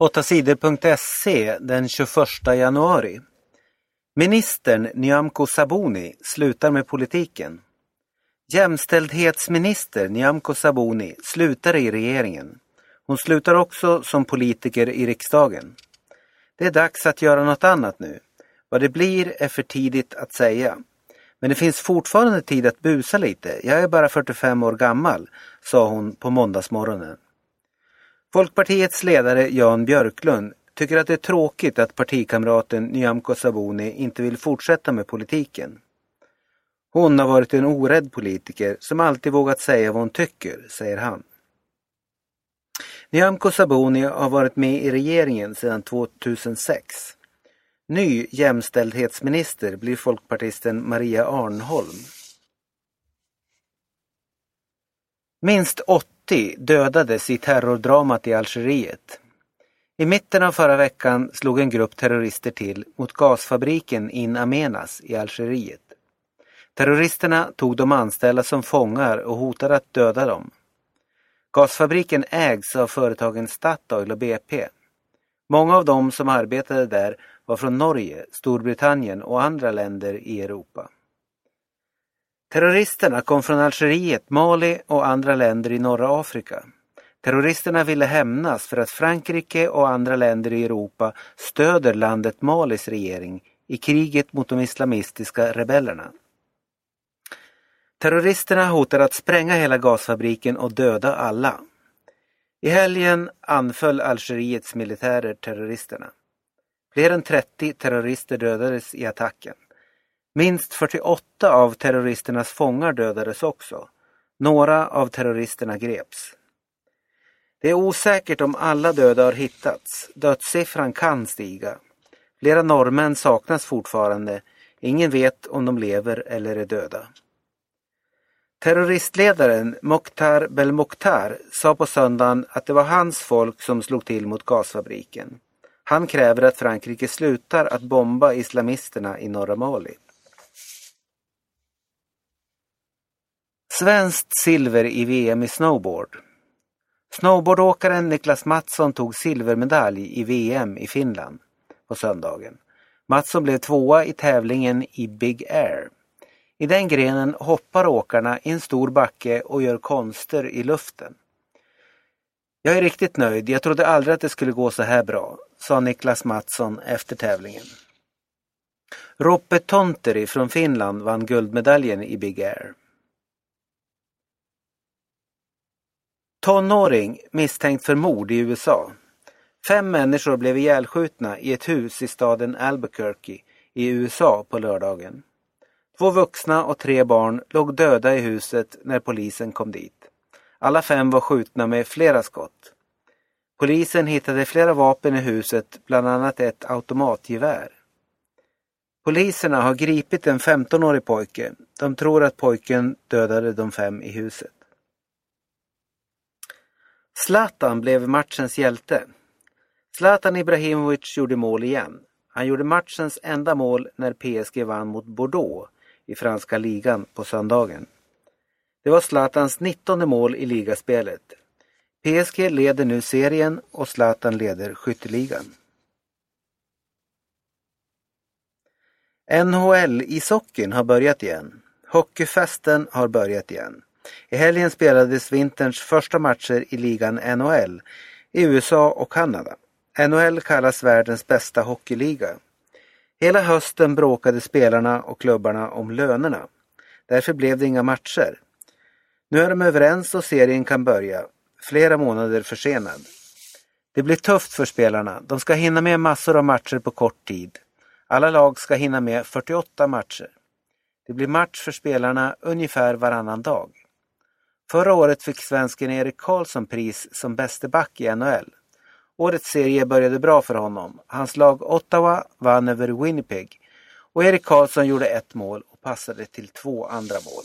8sidor.se den 21 januari. Ministern Nyamko Sabuni slutar med politiken. Jämställdhetsminister Nyamko Sabuni slutar i regeringen. Hon slutar också som politiker i riksdagen. Det är dags att göra något annat nu. Vad det blir är för tidigt att säga. Men det finns fortfarande tid att busa lite. Jag är bara 45 år gammal, sa hon på måndagsmorgonen. Folkpartiets ledare Jan Björklund tycker att det är tråkigt att partikamraten Nyamko Sabuni inte vill fortsätta med politiken. Hon har varit en orädd politiker som alltid vågat säga vad hon tycker, säger han. Nyamko Sabuni har varit med i regeringen sedan 2006. Ny jämställdhetsminister blir folkpartisten Maria Arnholm. Minst 80 dödades i terrordramat i Algeriet. I mitten av förra veckan slog en grupp terrorister till mot gasfabriken In Amenas i Algeriet. Terroristerna tog de anställda som fångar och hotade att döda dem. Gasfabriken ägs av företagen Statoil och BP. Många av dem som arbetade där var från Norge, Storbritannien och andra länder i Europa. Terroristerna kom från Algeriet, Mali och andra länder i norra Afrika. Terroristerna ville hämnas för att Frankrike och andra länder i Europa stöder landet Malis regering i kriget mot de islamistiska rebellerna. Terroristerna hotar att spränga hela gasfabriken och döda alla. I helgen anföll Algeriets militärer terroristerna. Fler än 30 terrorister dödades i attacken. Minst 48 av terroristernas fångar dödades också. Några av terroristerna greps. Det är osäkert om alla döda har hittats. Dödssiffran kan stiga. Flera norrmän saknas fortfarande. Ingen vet om de lever eller är döda. Terroristledaren Mokhtar Belmokhtar sa på söndagen att det var hans folk som slog till mot gasfabriken. Han kräver att Frankrike slutar att bomba islamisterna i norra Mali. Svenskt silver i VM i snowboard. Snowboardåkaren Niklas Mattsson tog silvermedalj i VM i Finland på söndagen. Mattsson blev tvåa i tävlingen i Big Air. I den grenen hoppar åkarna i en stor backe och gör konster i luften. Jag är riktigt nöjd. Jag trodde aldrig att det skulle gå så här bra, sa Niklas Mattsson efter tävlingen. Roppe Tonteri från Finland vann guldmedaljen i Big Air. Tonåring misstänkt för mord i USA. Fem människor blev ihjälskjutna i ett hus i staden Albuquerque i USA på lördagen. Två vuxna och tre barn låg döda i huset när polisen kom dit. Alla fem var skjutna med flera skott. Polisen hittade flera vapen i huset, bland annat ett automatgevär. Poliserna har gripit en 15-årig pojke. De tror att pojken dödade de fem i huset. Zlatan blev matchens hjälte. Zlatan Ibrahimovic gjorde mål igen. Han gjorde matchens enda mål när PSG vann mot Bordeaux i franska ligan på söndagen. Det var Zlatans 19 mål i ligaspelet. PSG leder nu serien och Zlatan leder skytteligan. NHL-ishockeyn har börjat igen. Hockeyfesten har börjat igen. I helgen spelades vinterns första matcher i ligan NHL i USA och Kanada. NHL kallas världens bästa hockeyliga. Hela hösten bråkade spelarna och klubbarna om lönerna. Därför blev det inga matcher. Nu är de överens och serien kan börja, flera månader försenad. Det blir tufft för spelarna. De ska hinna med massor av matcher på kort tid. Alla lag ska hinna med 48 matcher. Det blir match för spelarna ungefär varannan dag. Förra året fick svensken Erik Karlsson pris som bäste back i NHL. Årets serie började bra för honom. Hans lag Ottawa vann över Winnipeg och Erik Karlsson gjorde ett mål och passade till två andra mål.